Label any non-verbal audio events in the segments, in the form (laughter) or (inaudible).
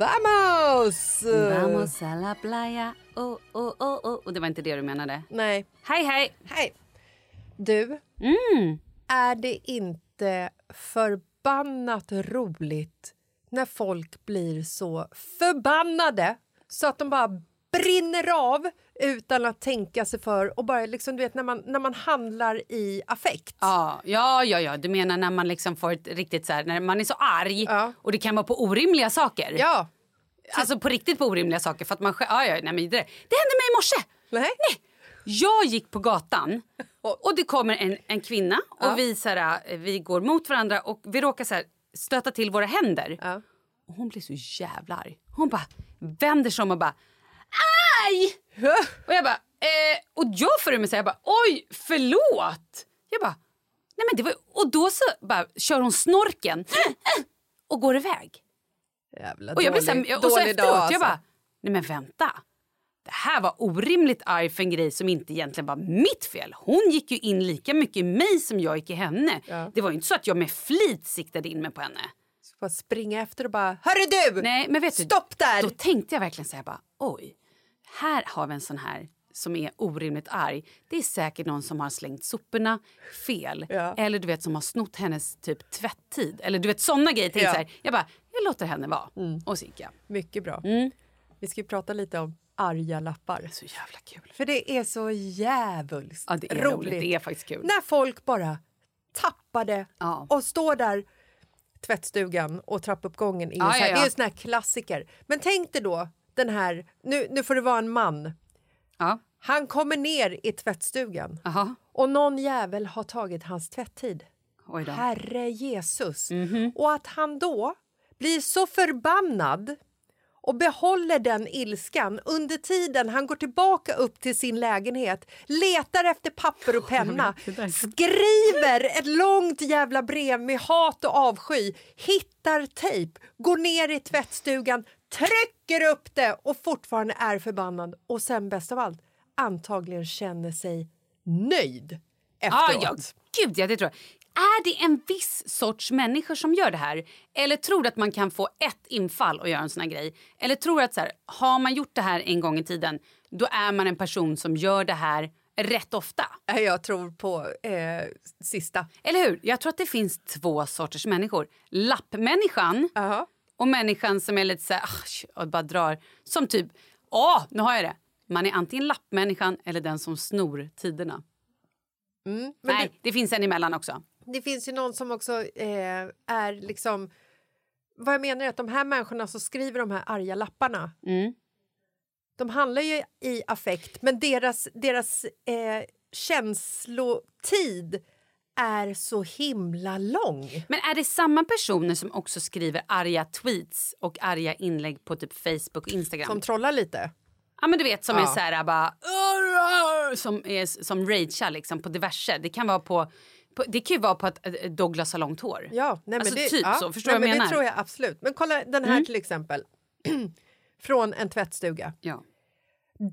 Vamos! Vamos a la playa, oh, oh, oh, oh. Och det var inte det du menade? Nej. Hej, hej! Hej! Du, mm. är det inte förbannat roligt när folk blir så förbannade så att de bara brinner av utan att tänka sig för och bara liksom du vet när man när man handlar i affekt. Ja, ja, ja, ja. du menar när man liksom får ett riktigt så här, när man är så arg Ja. och det kan vara på orimliga saker. Ja. Alltså på riktigt på orimliga saker för att man ja, ja, nej, men det, det hände mig i morse. Nej. Nej. Jag gick på gatan (laughs) och det kommer en, en kvinna och Ja. vi, så här, eh, vi går mot varandra och vi råkar så här, stöta till våra händer. Ja. Och hon blir så jävla arg. Hon bara vänder sig om och bara aj! Och jag bara eh, och jag får mig säga jag bara oj förlåt. Jag bara nej men det var och då så bara kör hon snorken och går iväg. Jävla Och jag så dålig, här, och så efteråt, dag alltså. jag bara, nej men vänta. Det här var orimligt arg för en grej som inte egentligen var mitt fel. Hon gick ju in lika mycket i mig som jag gick i henne. Ja. Det var inte så att jag med flit siktade in mig på henne. Så bara springa efter och bara Hörru du! Nej, men vet du, Stopp där! Då tänkte jag verkligen säga bara, oj, här har vi en sån här som är orimligt arg, det är säkert någon som har slängt soporna fel. Ja. Eller du vet som har snott hennes typ tvätttid. Eller du vet såna grejer. Ja. så här, jag bara, jag låter henne vara. Och så gick jag. Mycket bra. Mm. Vi ska ju prata lite om arga lappar. Så jävla kul. För det är så jävulst Ja, det är roligt. Det är faktiskt kul. När folk bara tappar det Ja. och står där tvättstugan och trappuppgången är här, ja, ja. det är ju sån här klassiker. Men tänk dig då den här, nu, nu får det vara en man. Ja. Han kommer ner i tvättstugan Aha. och någon jävel har tagit hans tvätttid. Herre Jesus. Mhm. Och att han då blir så förbannad och behåller den ilskan under tiden han går tillbaka upp till sin lägenhet, letar efter papper och (laughs) penna, skriver ett långt jävla brev med hat och avsky, hittar tejp, går ner i tvättstugan, trycker upp det och fortfarande är förbannad och sen bäst av allt antagligen känner sig nöjd Ah, efteråt. ja, gud ja, det tror jag. Är det en viss sorts människor som gör det här? Eller tror du att man kan få ett infall och göra en sån här grej? Eller tror du att så här, har man gjort det här en gång i tiden, då är man en person som gör det här rätt ofta? Jag tror på eh, sista. Eller hur? Jag tror att det finns två sorters människor. Lappmänniskan Aha. och människan som är lite så här, och bara drar. Som typ, åh, nu har jag det. Man är antingen lappmänniskan eller den som snor tiderna. Mm. Nej, det finns en emellan också. Det, finns ju någon som också eh, är liksom... Vad jag menar är att de här människorna som skriver de här arga lapparna Mm. de handlar ju i affekt, men deras, deras eh, känslotid är så himla lång. Men är det samma personer som också skriver arga tweets och arga inlägg på typ Facebook och Instagram? Som trollar lite. ja men du vet som Ja. är så här bara som är som ragear liksom på diverse. Det kan vara på det kan ju vara på att eh, Douglas har långt hår. Ja, nej, men Alltså det, typ ja, så, förstår nej, jag men menar? Det tror jag absolut. Men kolla den här till exempel. (clears throat) Från en tvättstuga. Ja.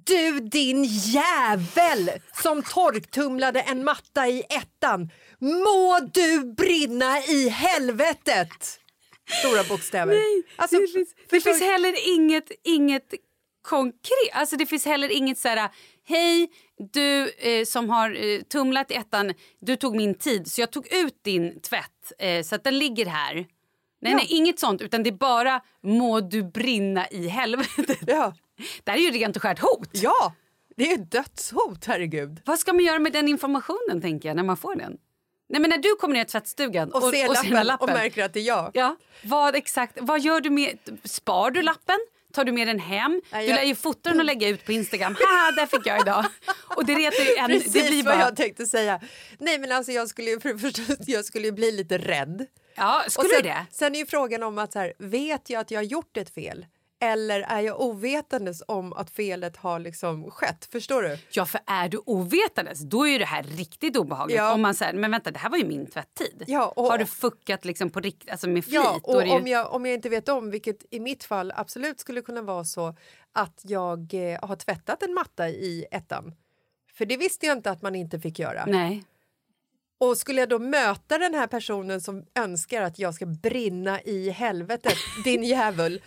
Du din jävel som torktumlade en matta i ettan! Må du brinna i helvetet! Stora bokstäver. alltså, det finns, det finns heller inget, inget konkret. Alltså det finns heller inget så här... Hej, du eh, som har eh, tumlat i ettan, du tog min tid så jag tog ut din tvätt eh, så att den ligger här. Nej, Ja. nej, inget sånt. Utan det är bara må du brinna i helvetet. Ja. (laughs) Det här är ju rent och skärt hot. ja, det är ett dödshot, herregud. Vad ska man göra med den informationen tänker jag när man får den? Nej men när du kommer ner i tvättstugan Och, ser den lappen, här och märker att det är jag. Ja, vad exakt, vad gör du med, spar du lappen? Tar du med den hem? Du lär ju fota den och lägga ut på Instagram. (laughs) Haha, där fick jag idag. Och det retar ju en, Precis det blir vad bara... jag tänkte säga. Nej, men alltså jag skulle ju, för (laughs) jag skulle ju bli lite rädd. Ja, skulle och sen, det? Sen är ju frågan om att så här, vet jag att jag har gjort ett fel? Eller är jag ovetandes om att felet har liksom skett? Förstår du? Ja, för är du ovetandes, då är ju det här riktigt obehagligt. Ja. Om man säger, men vänta, det här var ju min tvätttid. Ja, och- Har du fuckat liksom på rikt, alltså med flit? Ja, och ju... om jag, om jag inte vet om, vilket i mitt fall absolut skulle kunna vara så att jag eh, har tvättat en matta i ettan. För det visste jag inte att man inte fick göra. Nej. Och skulle jag då möta den här personen som önskar att jag ska brinna i helvetet, din (laughs) jävel.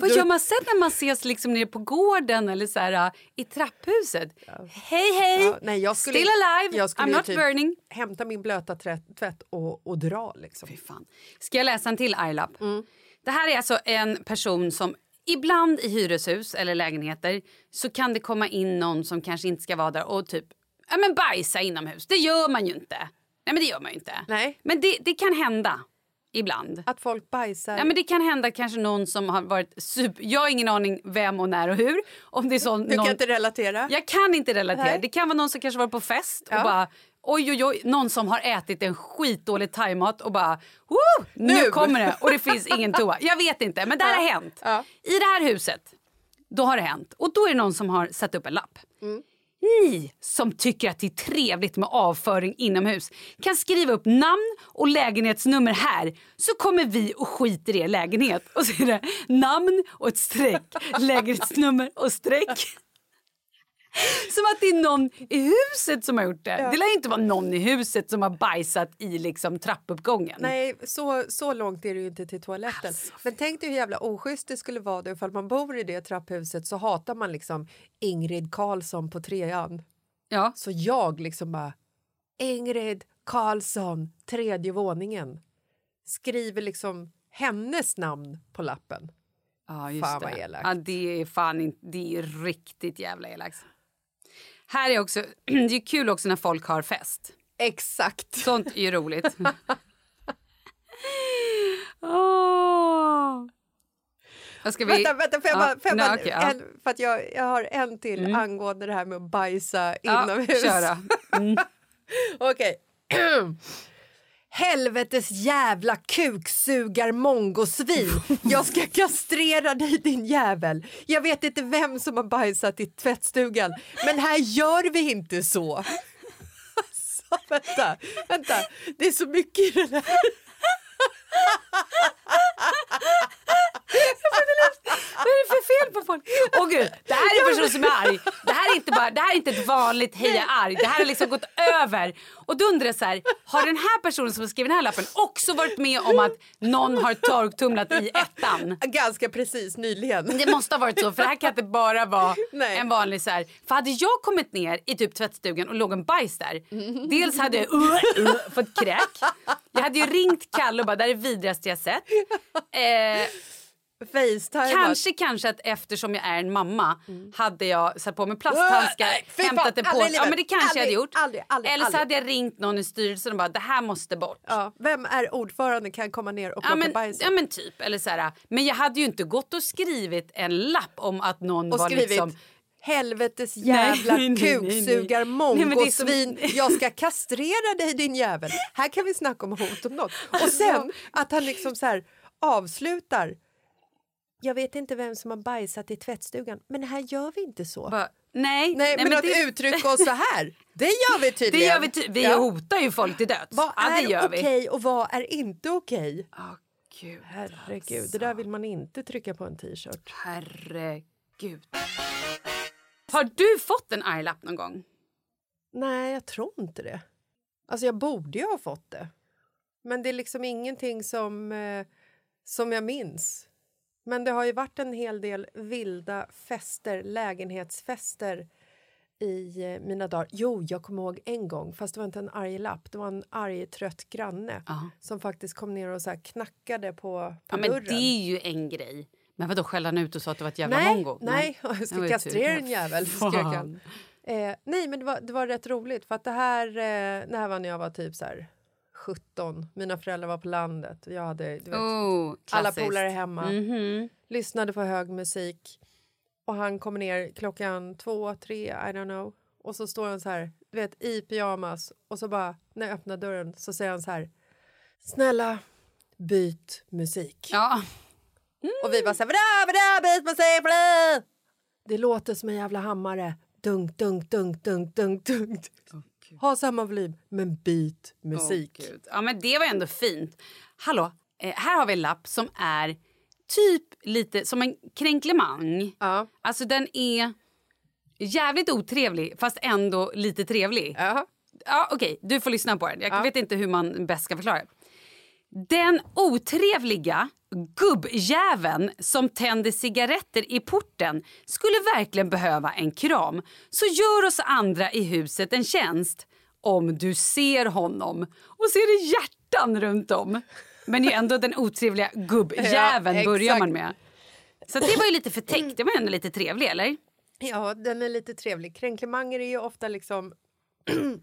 Vad gör man sen när man ses liksom nere på gården eller så här, äh, i trapphuset? Hej, hej! Ja, nej, jag skulle- Still alive! jag skulle I'm not typ- burning. Hämta min blöta tvätt, och, och dra liksom. Fy fan. Ska jag läsa en till arglapp? Mm. Det här är alltså en person som ibland i hyreshus eller lägenheter så kan det komma in någon som kanske inte ska vara där och typ ja, men bajsa inomhus. Det gör man ju inte. Nej men det gör man inte. Nej. Men det, det kan hända ibland. Att folk bajsar. Ja, men det kan hända kanske någon som har varit super... Jag har ingen aning vem och när och hur. Om det är sån, du någon... kan inte relatera? Jag kan inte relatera. Nej. Det kan vara någon som kanske varit på fest Ja. och bara oj oj oj, någon som har ätit en skitdålig thaimat och bara Woo! Nu, Nu. kommer det och det finns ingen toa. Jag vet inte men det här har hänt. Ja. I det här huset, då har det hänt och då är det någon som har satt upp en lapp. Mm. Ni som tycker att det är trevligt med avföring inomhus kan skriva upp namn och lägenhetsnummer här så kommer vi och skiter i er lägenhet. Och så är det namn och ett streck, (laughs) lägenhetsnummer och streck. Som att det är någon i huset som har gjort det. Det lär inte vara någon i huset som har bajsat i liksom trappuppgången. Nej, så, så långt är det ju inte till toaletten. Alltså, Men tänk dig hur jävla oschysst det skulle vara då ifall man bor i det trapphuset så hatar man liksom Ingrid Karlsson på trean. Ja. Så jag liksom bara Ingrid Karlsson, tredje våningen. Skriver liksom hennes namn på lappen. Ja, just Fan, det. vad elakt. Ja, det är fan det är riktigt jävla elakt. Här är också, (clears throat) det är kul också när folk har fest. Exakt. Sånt är ju roligt. (laughs) Vad ska vi... Vänta, vänta, får jag bara, får jag bara okej, ja. en, för att jag, jag har en till Mm. angående det här med att bajsa Ja, inomhus. (laughs) Mm. Okej. (clears throat) Helvetes jävla kuksugar mongosvin. Jag ska kastrera dig din jävel. Jag vet inte vem som har bajsat i tvättstugan, men här gör vi inte så. Alltså, vänta, vänta. Det är så mycket i den här. Vad är det för fel på folk? Åh gud, det här är en person som är arg. Det här är inte, bara, det här är inte ett vanligt hej jag är arg. Det här har liksom gått över. Och då undrar jag så här, har den här personen som har skrivit den här lappen också varit med om att någon har torktumlat i ettan? Ganska precis nyligen. Det måste ha varit så, för det här kan inte bara vara Nej. en vanlig så här. För hade jag kommit ner i typ tvättstugan och låg en bajs där. Dels hade jag uh, uh, fått kräk. Jag hade ju ringt Kalle och bara det här är det vidrigaste jag sett. (laughs) Eh, Facetimeat. Kanske, kanske att eftersom jag är en mamma hade jag satt på mig plasthandskar, Nej, fy fan, hämtat en aldrig påse. Ja, men det kanske jag hade Aldrig, gjort. aldrig, aldrig, Eller så aldrig. hade jag ringt någon i styrelsen och bara det här måste bort. Ja, vem är ordförande kan komma ner och Ja plocka men, bajs? ja men typ. Eller så här, men jag hade ju inte gått och skrivit en lapp om att någon och var skrivit liksom... helvetes jävla Nej, nej, nej, nej. kuksugar Nej, men det är som- mongosvin. Jag ska kastrera dig din jävel. Här kan vi snacka om hot om något. Och (laughs) sen att han liksom så här avslutar. Jag vet inte vem som har bajsat i tvättstugan, men här gör vi inte så. Bara, nej, Nej, men, att det, uttrycka oss så här, det gör vi (laughs) det tydligen. gör vi. Ty- vi Ja. hotar ju folk till döds. Vad ja, är okej vi. och vad är inte okej? Åh, Gud, Herregud, det där vill man inte trycka på en t-shirt. herregud. Har du fått en arg-lapp någon gång? Nej, jag tror inte det. Alltså, jag borde ju ha fått det. Men det är liksom ingenting som, eh, som jag minns. Men det har ju varit en hel del vilda fester, lägenhetsfester i eh, mina dagar. Jo, jag kommer ihåg en gång, fast det var inte en arg lapp. Det var en arg, trött granne Ja. som faktiskt kom ner och så knackade på, på Ja, men dörren. det är ju en grej. Men vadå skällde han ut och sa att det var ett jävla nej, mongo? nej, (laughs) jag ska ju kastrera en jävel, skrek han. Eh, nej, men det var, det var rätt roligt för att det här, eh, det här var när jag var typ så här 17. Mina föräldrar var på landet jag hade, du vet, Oh, alla polare hemma. Mhm. Lyssnade på hög musik och han kommer ner klockan två, tre, I don't know. Och så står han så här, du vet, i pyjamas och så bara när jag öppnar dörren så säger han så här. Snälla, byt musik. Ja. Och vi bara så här, vadå, vadå, byt musik, vadå? Det låter som en jävla hammare. Dunk, dunk, dunk, dunk, dunk, dunk. Ha samma volym, men byt musik. Gud. ja, men det var ändå fint. Hallå, eh, här har vi en lapp som är typ lite som en kränklemang. ja. Alltså den är jävligt otrevlig fast ändå lite trevlig. Ja. Ja, Okej, du får lyssna på den. Jag Ja. vet inte hur man bäst ska förklara. Den otrevliga gubbjäveln som tänder cigaretter i porten skulle verkligen behöva en kram. Så gör oss andra i huset en tjänst om du ser honom. Och så är det hjärtan runt om. Men ju ändå den otrevliga gubbjäveln Ja, börjar man med. Så det var ju lite förtäckt. Det var ändå lite trevlig, eller? ja, den är lite trevlig. Kränklemanger är ju ofta liksom (clears throat)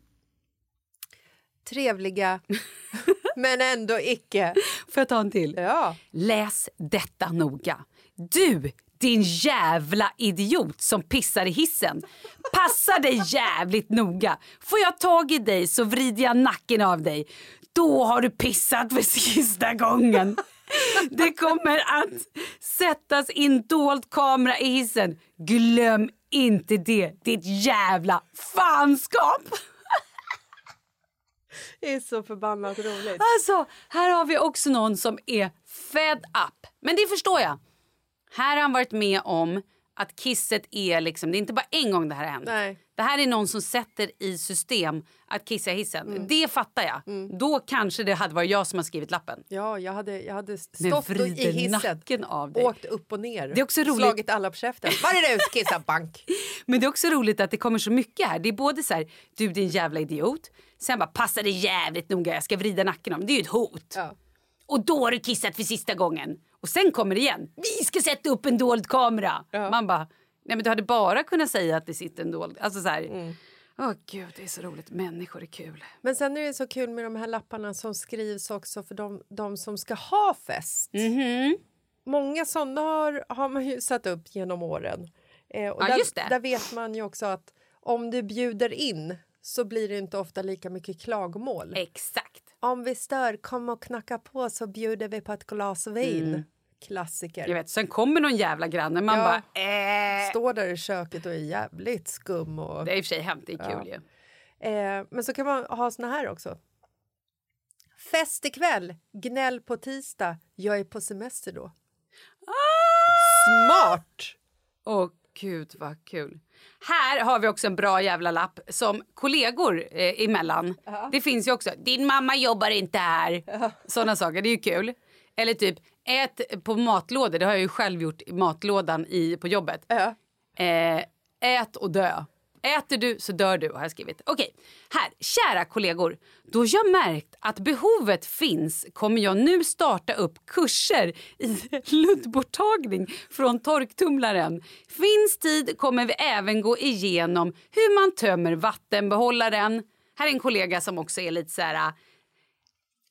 trevliga, (laughs) men ändå icke. Får jag ta en till? Ja. Läs detta noga. Du, din jävla idiot som pissar i hissen. Passa dig jävligt noga. Får jag tag i dig så vrider jag nacken av dig. Då har du pissat för sista gången. Det kommer att sättas in dold kamera i hissen. Glöm inte det, ditt jävla fanskap. Det är så förbannat roligt. Alltså, här har vi också någon som är fed up. Men det förstår jag. Här har han varit med om att kisset är liksom, det är inte bara en gång det här har hänt. Nej. Det här är någon som sätter i system att kissa i hissen. Mm. Det fattar jag. Då kanske det hade varit jag som har skrivit lappen. Ja, jag hade, jag hade stått i hissen, av dig. åkt upp och ner, Det är också roligt. slagit alla på käften. Var är du? Kissa bank. (laughs) Men det är också roligt att det kommer så mycket här. Det är både så här, du din jävla idiot. Sen bara, passa dig jävligt noga, jag ska vrida nacken om. Det är ju ett hot. Ja. Och då har du kissat för sista gången. Och sen kommer det igen. Vi ska sätta upp en dold kamera. Man bara, nej men du hade bara kunnat säga att det sitter en dold. Alltså så här. Mm. Åh gud, det är så roligt. Människor är kul. Men sen är det så kul med de här lapparna som skrivs också för de, de som ska ha fest. Mhm. Många sådana har, har man ju satt upp genom åren. Eh, och Ja, där, just det. där vet man ju också att om du bjuder in så blir det inte ofta lika mycket klagomål. Exakt. Om vi stör, kom och knacka på så bjuder vi på ett glas vin. Klassiker. Jag vet, sen kommer någon jävla granne. Man Ja. bara, eh. Står där i köket och är jävligt skum. Och, Det är i och för sig hänt, det är kul ju. eh, men så kan man ha såna här också. Fest ikväll, gnäll på tisdag, jag är på semester då. Smart! Åh gud vad kul. Här har vi också en bra jävla lapp som kollegor eh, emellan. Det finns ju också. Din mamma jobbar inte här. Sådana saker, det är ju kul. Eller typ ät på matlådor. Det har jag ju själv gjort i matlådan i, på jobbet. Ja. Eh, ät och dö. Äter du så dör du har jag skrivit. Okej, här. Kära kollegor. Då jag märkt att behovet finns kommer jag nu starta upp kurser i (laughs) luddborttagning från torktumlaren. Finns tid kommer vi även gå igenom hur man tömmer vattenbehållaren. Här är en kollega som också är lite så här äh,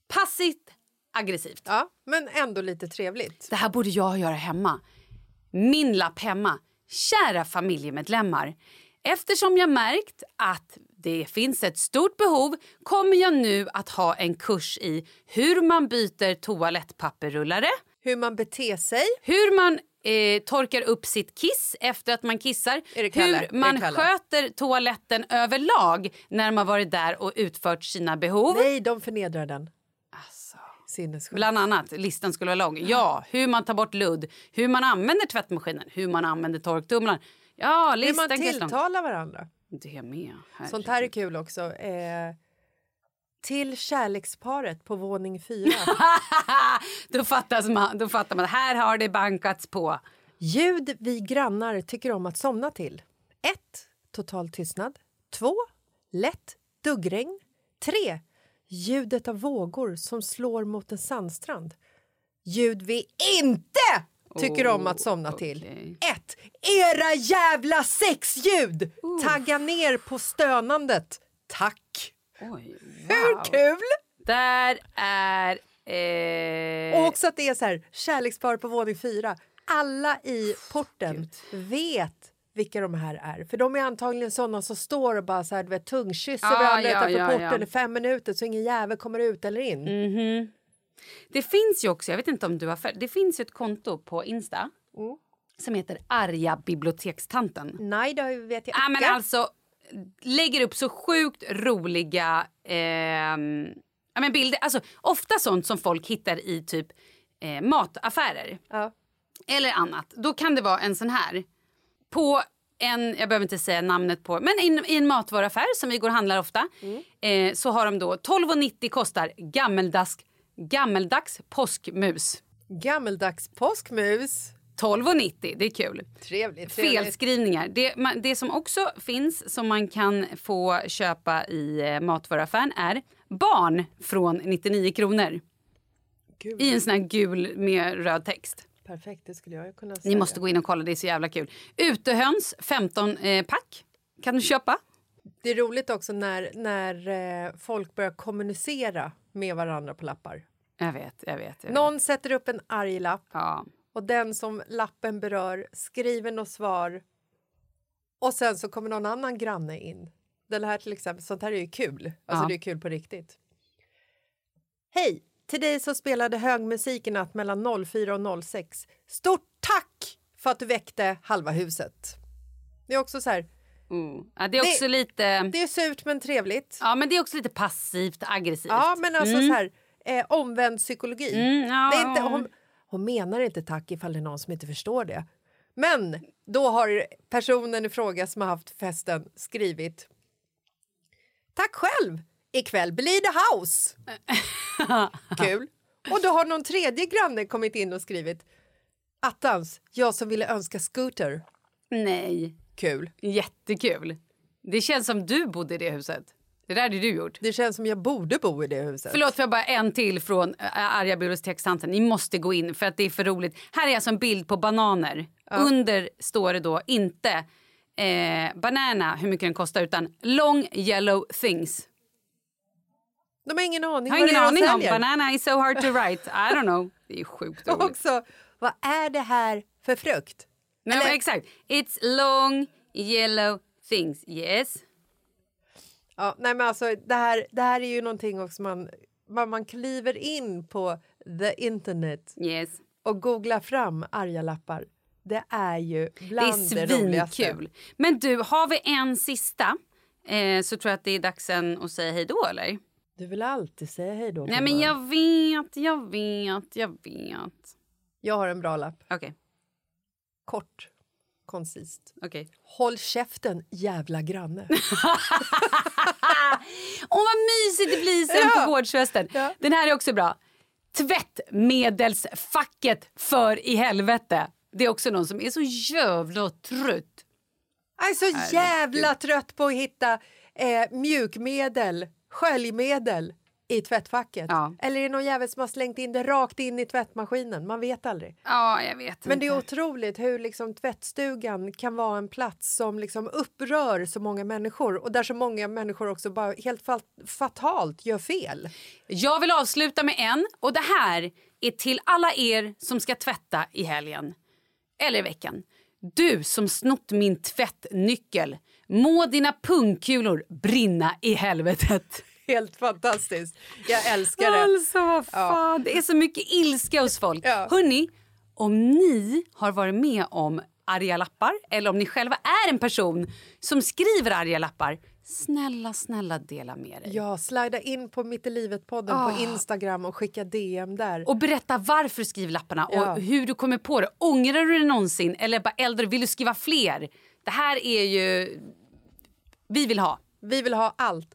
passivt aggressivt. ja, men ändå lite trevligt. Det här borde jag göra hemma. Min lapp hemma. Kära familjemedlemmar. Eftersom jag märkt att det finns ett stort behov kommer jag nu att ha en kurs i hur man byter toalettpapperrullare, Hur man beter sig. hur man eh, torkar upp sitt kiss efter att man kissar, hur man sköter toaletten överlag när man varit där och utfört sina behov. Nej, de förnedrar den. Alltså. Sinnessjukt. Bland annat, listan skulle vara lång. Ja, hur man tar bort ludd, hur man använder tvättmaskinen, hur man använder torktumlaren. Ja, Hur man lång. tilltalar varandra. Det med. Sånt här är kul också. Eh, till kärleksparet på våning fyra. (laughs) då, fattas man, då fattar man, här har det bankats på. Ljud vi grannar tycker om att somna till. 1. Total tystnad. 2. Lätt duggregn. 3. Ljudet av vågor som slår mot en sandstrand. Ljud vi inte tycker om att somna till. okej. 1. Era jävla sexljud! Tagga ner på stönandet. Tack! Oj, Hur wow. kul? Där är... Eh, Och också att det är så här, kärlekspar på våning fyra. Alla i porten vet vilka de här är. För de är antagligen såna som står och bara så här, du vet, tungkysser Ah, varandra ja, utanför ja, porten ja. Mm. i fem minuter så ingen jävel kommer ut eller in. Det finns ju också, jag vet inte om du har det finns ett konto på Insta Mm. som heter Arga bibliotekstanten. Nej, det vet jag Ja, men inte. alltså lägger upp så sjukt roliga ja, men bilder. Alltså, ofta sånt som folk hittar i typ eh, mataffärer Ja. eller annat. Då kan det vara en sån här. På en, jag behöver inte säga namnet på, men in, i en matvaruaffär som vi går och handlar ofta eh, så har de då 12,90 kostar gammeldags, gammeldags påskmus. Gammeldags påskmus. 12,90, det är kul. Trevligt. trevligt. Felskrivningar. Det, man, det som också finns som man kan få köpa i eh, matvaruaffären är barn från 99 kronor. Gud, I en sån här gul med röd text. Perfekt, det skulle jag kunna Ni säga. måste gå in och kolla, det är så jävla kul. Utehöns, 15 eh, pack. Kan du köpa? Det är roligt också när, när eh, folk börjar kommunicera med varandra på lappar. Jag vet, jag vet. Jag vet. Någon sätter upp en arg lapp Ja. och den som lappen berör skriver något svar och sen så kommer någon annan granne in. Den här till exempel, sånt här är ju kul. Alltså Ja. det är kul på riktigt. Hej! Till dig som spelade hög musik i natt mellan 04 och 06. Stort tack för att du väckte halva huset. Det är också så här, Mm. ja. Det är Det- också lite... det är surt men trevligt. Ja, men det är också lite passivt aggressivt. Ja, men alltså så här, eh, omvänd psykologi. Mm, ja, det är inte, hon, hon menar inte tack ifall det är någon som inte förstår det. Men då har personen i fråga som har haft festen skrivit Tack själv! Ikväll blir det house. (laughs) (laughs) Kul. Och då har någon tredje granne kommit in och skrivit Attans, jag som ville önska scooter. Nej. Kul. Jättekul. Det känns som du bodde i det huset. Det där hade du gjort. Det känns som jag borde bo i det huset. Förlåt för bara en till från äh, Arga bibliotekstanten. Ni måste gå in för att det är för roligt. Här är alltså en bild på bananer. Under står det då inte eh, banana, hur mycket den kostar, utan long yellow things. De har ingen aning Jag har ingen det aning om. Banana is so hard to write. I don't know. Det är sjukt (laughs) roligt. också, vad är det här för frukt? Nej, Eller- men exakt. It's long yellow things. Yes. Ja, nej men alltså, det, här, det här är ju någonting också man, man, man kliver in på the internet Yes. och googlar fram arga lappar. Det är ju Det bland det, är roligaste. svinkul. Men du, har vi en sista eh, så tror jag att det är dags sen att säga hej då, eller? Du vill alltid säga hej då. Nej, men jag vet, jag vet, jag vet. jag har en bra lapp. Okej, Kort, koncist. okej. Håll käften, jävla granne. (laughs) Åh, vad mysigt det blir sen Ja. på gårdsfesten. Ja. Den här är också bra. Tvättmedelsfacket för i helvete. Det är också någon som är så jävla trött. Jag är så jävla trött på att hitta eh, mjukmedel, sköljmedel i tvättfacket. Ja. Eller är det någon jävel som har slängt in det rakt in i tvättmaskinen? Man vet aldrig. Ja, jag vet Men det är inte. otroligt hur liksom tvättstugan kan vara en plats som liksom upprör så många människor och där så många människor också bara helt fat- fatalt gör fel. Jag vill avsluta med en och det här är till alla er som ska tvätta i helgen. Eller i veckan. Du som snott min tvättnyckel. Må dina pungkulor brinna i helvetet. (laughs) Helt fantastiskt. Jag älskar det. Alltså vad fan, det är så mycket ilska hos folk. Ja. Hörni, om ni har varit med om arga lappar eller om ni själva är en person som skriver arga lappar, snälla, snälla dela med dig. Ja, slida in på Mitt i livet-podden Ah. på Instagram och skicka DM där. Och berätta varför du skriver lapparna och Ja. hur du kommer på det. Ångrar du det någonsin eller bara äldre, vill du skriva fler? Det här är ju... Vi vill ha. Vi vill ha allt.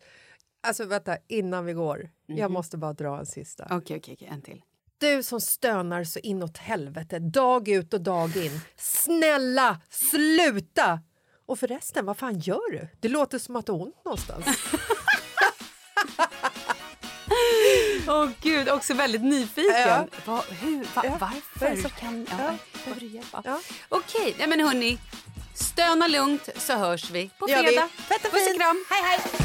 Alltså vänta, innan vi går. Jag måste bara dra en sista. Okej, okej, okej, en till. Du som stönar så inåt helvete dag ut och dag in. Snälla, sluta! Och förresten, vad fan gör du? Det låter som att du har ont någonstans. (laughs) (laughs) Åh gud, också väldigt nyfiken. Ja. Va, hur, va, Ja. Varför? Som- kan, ja, Ja. Behöver du hjälp? Ja. Okej, nej men hörni. Stöna lugnt så hörs vi på fredag. Puss och kram. Hej, hej!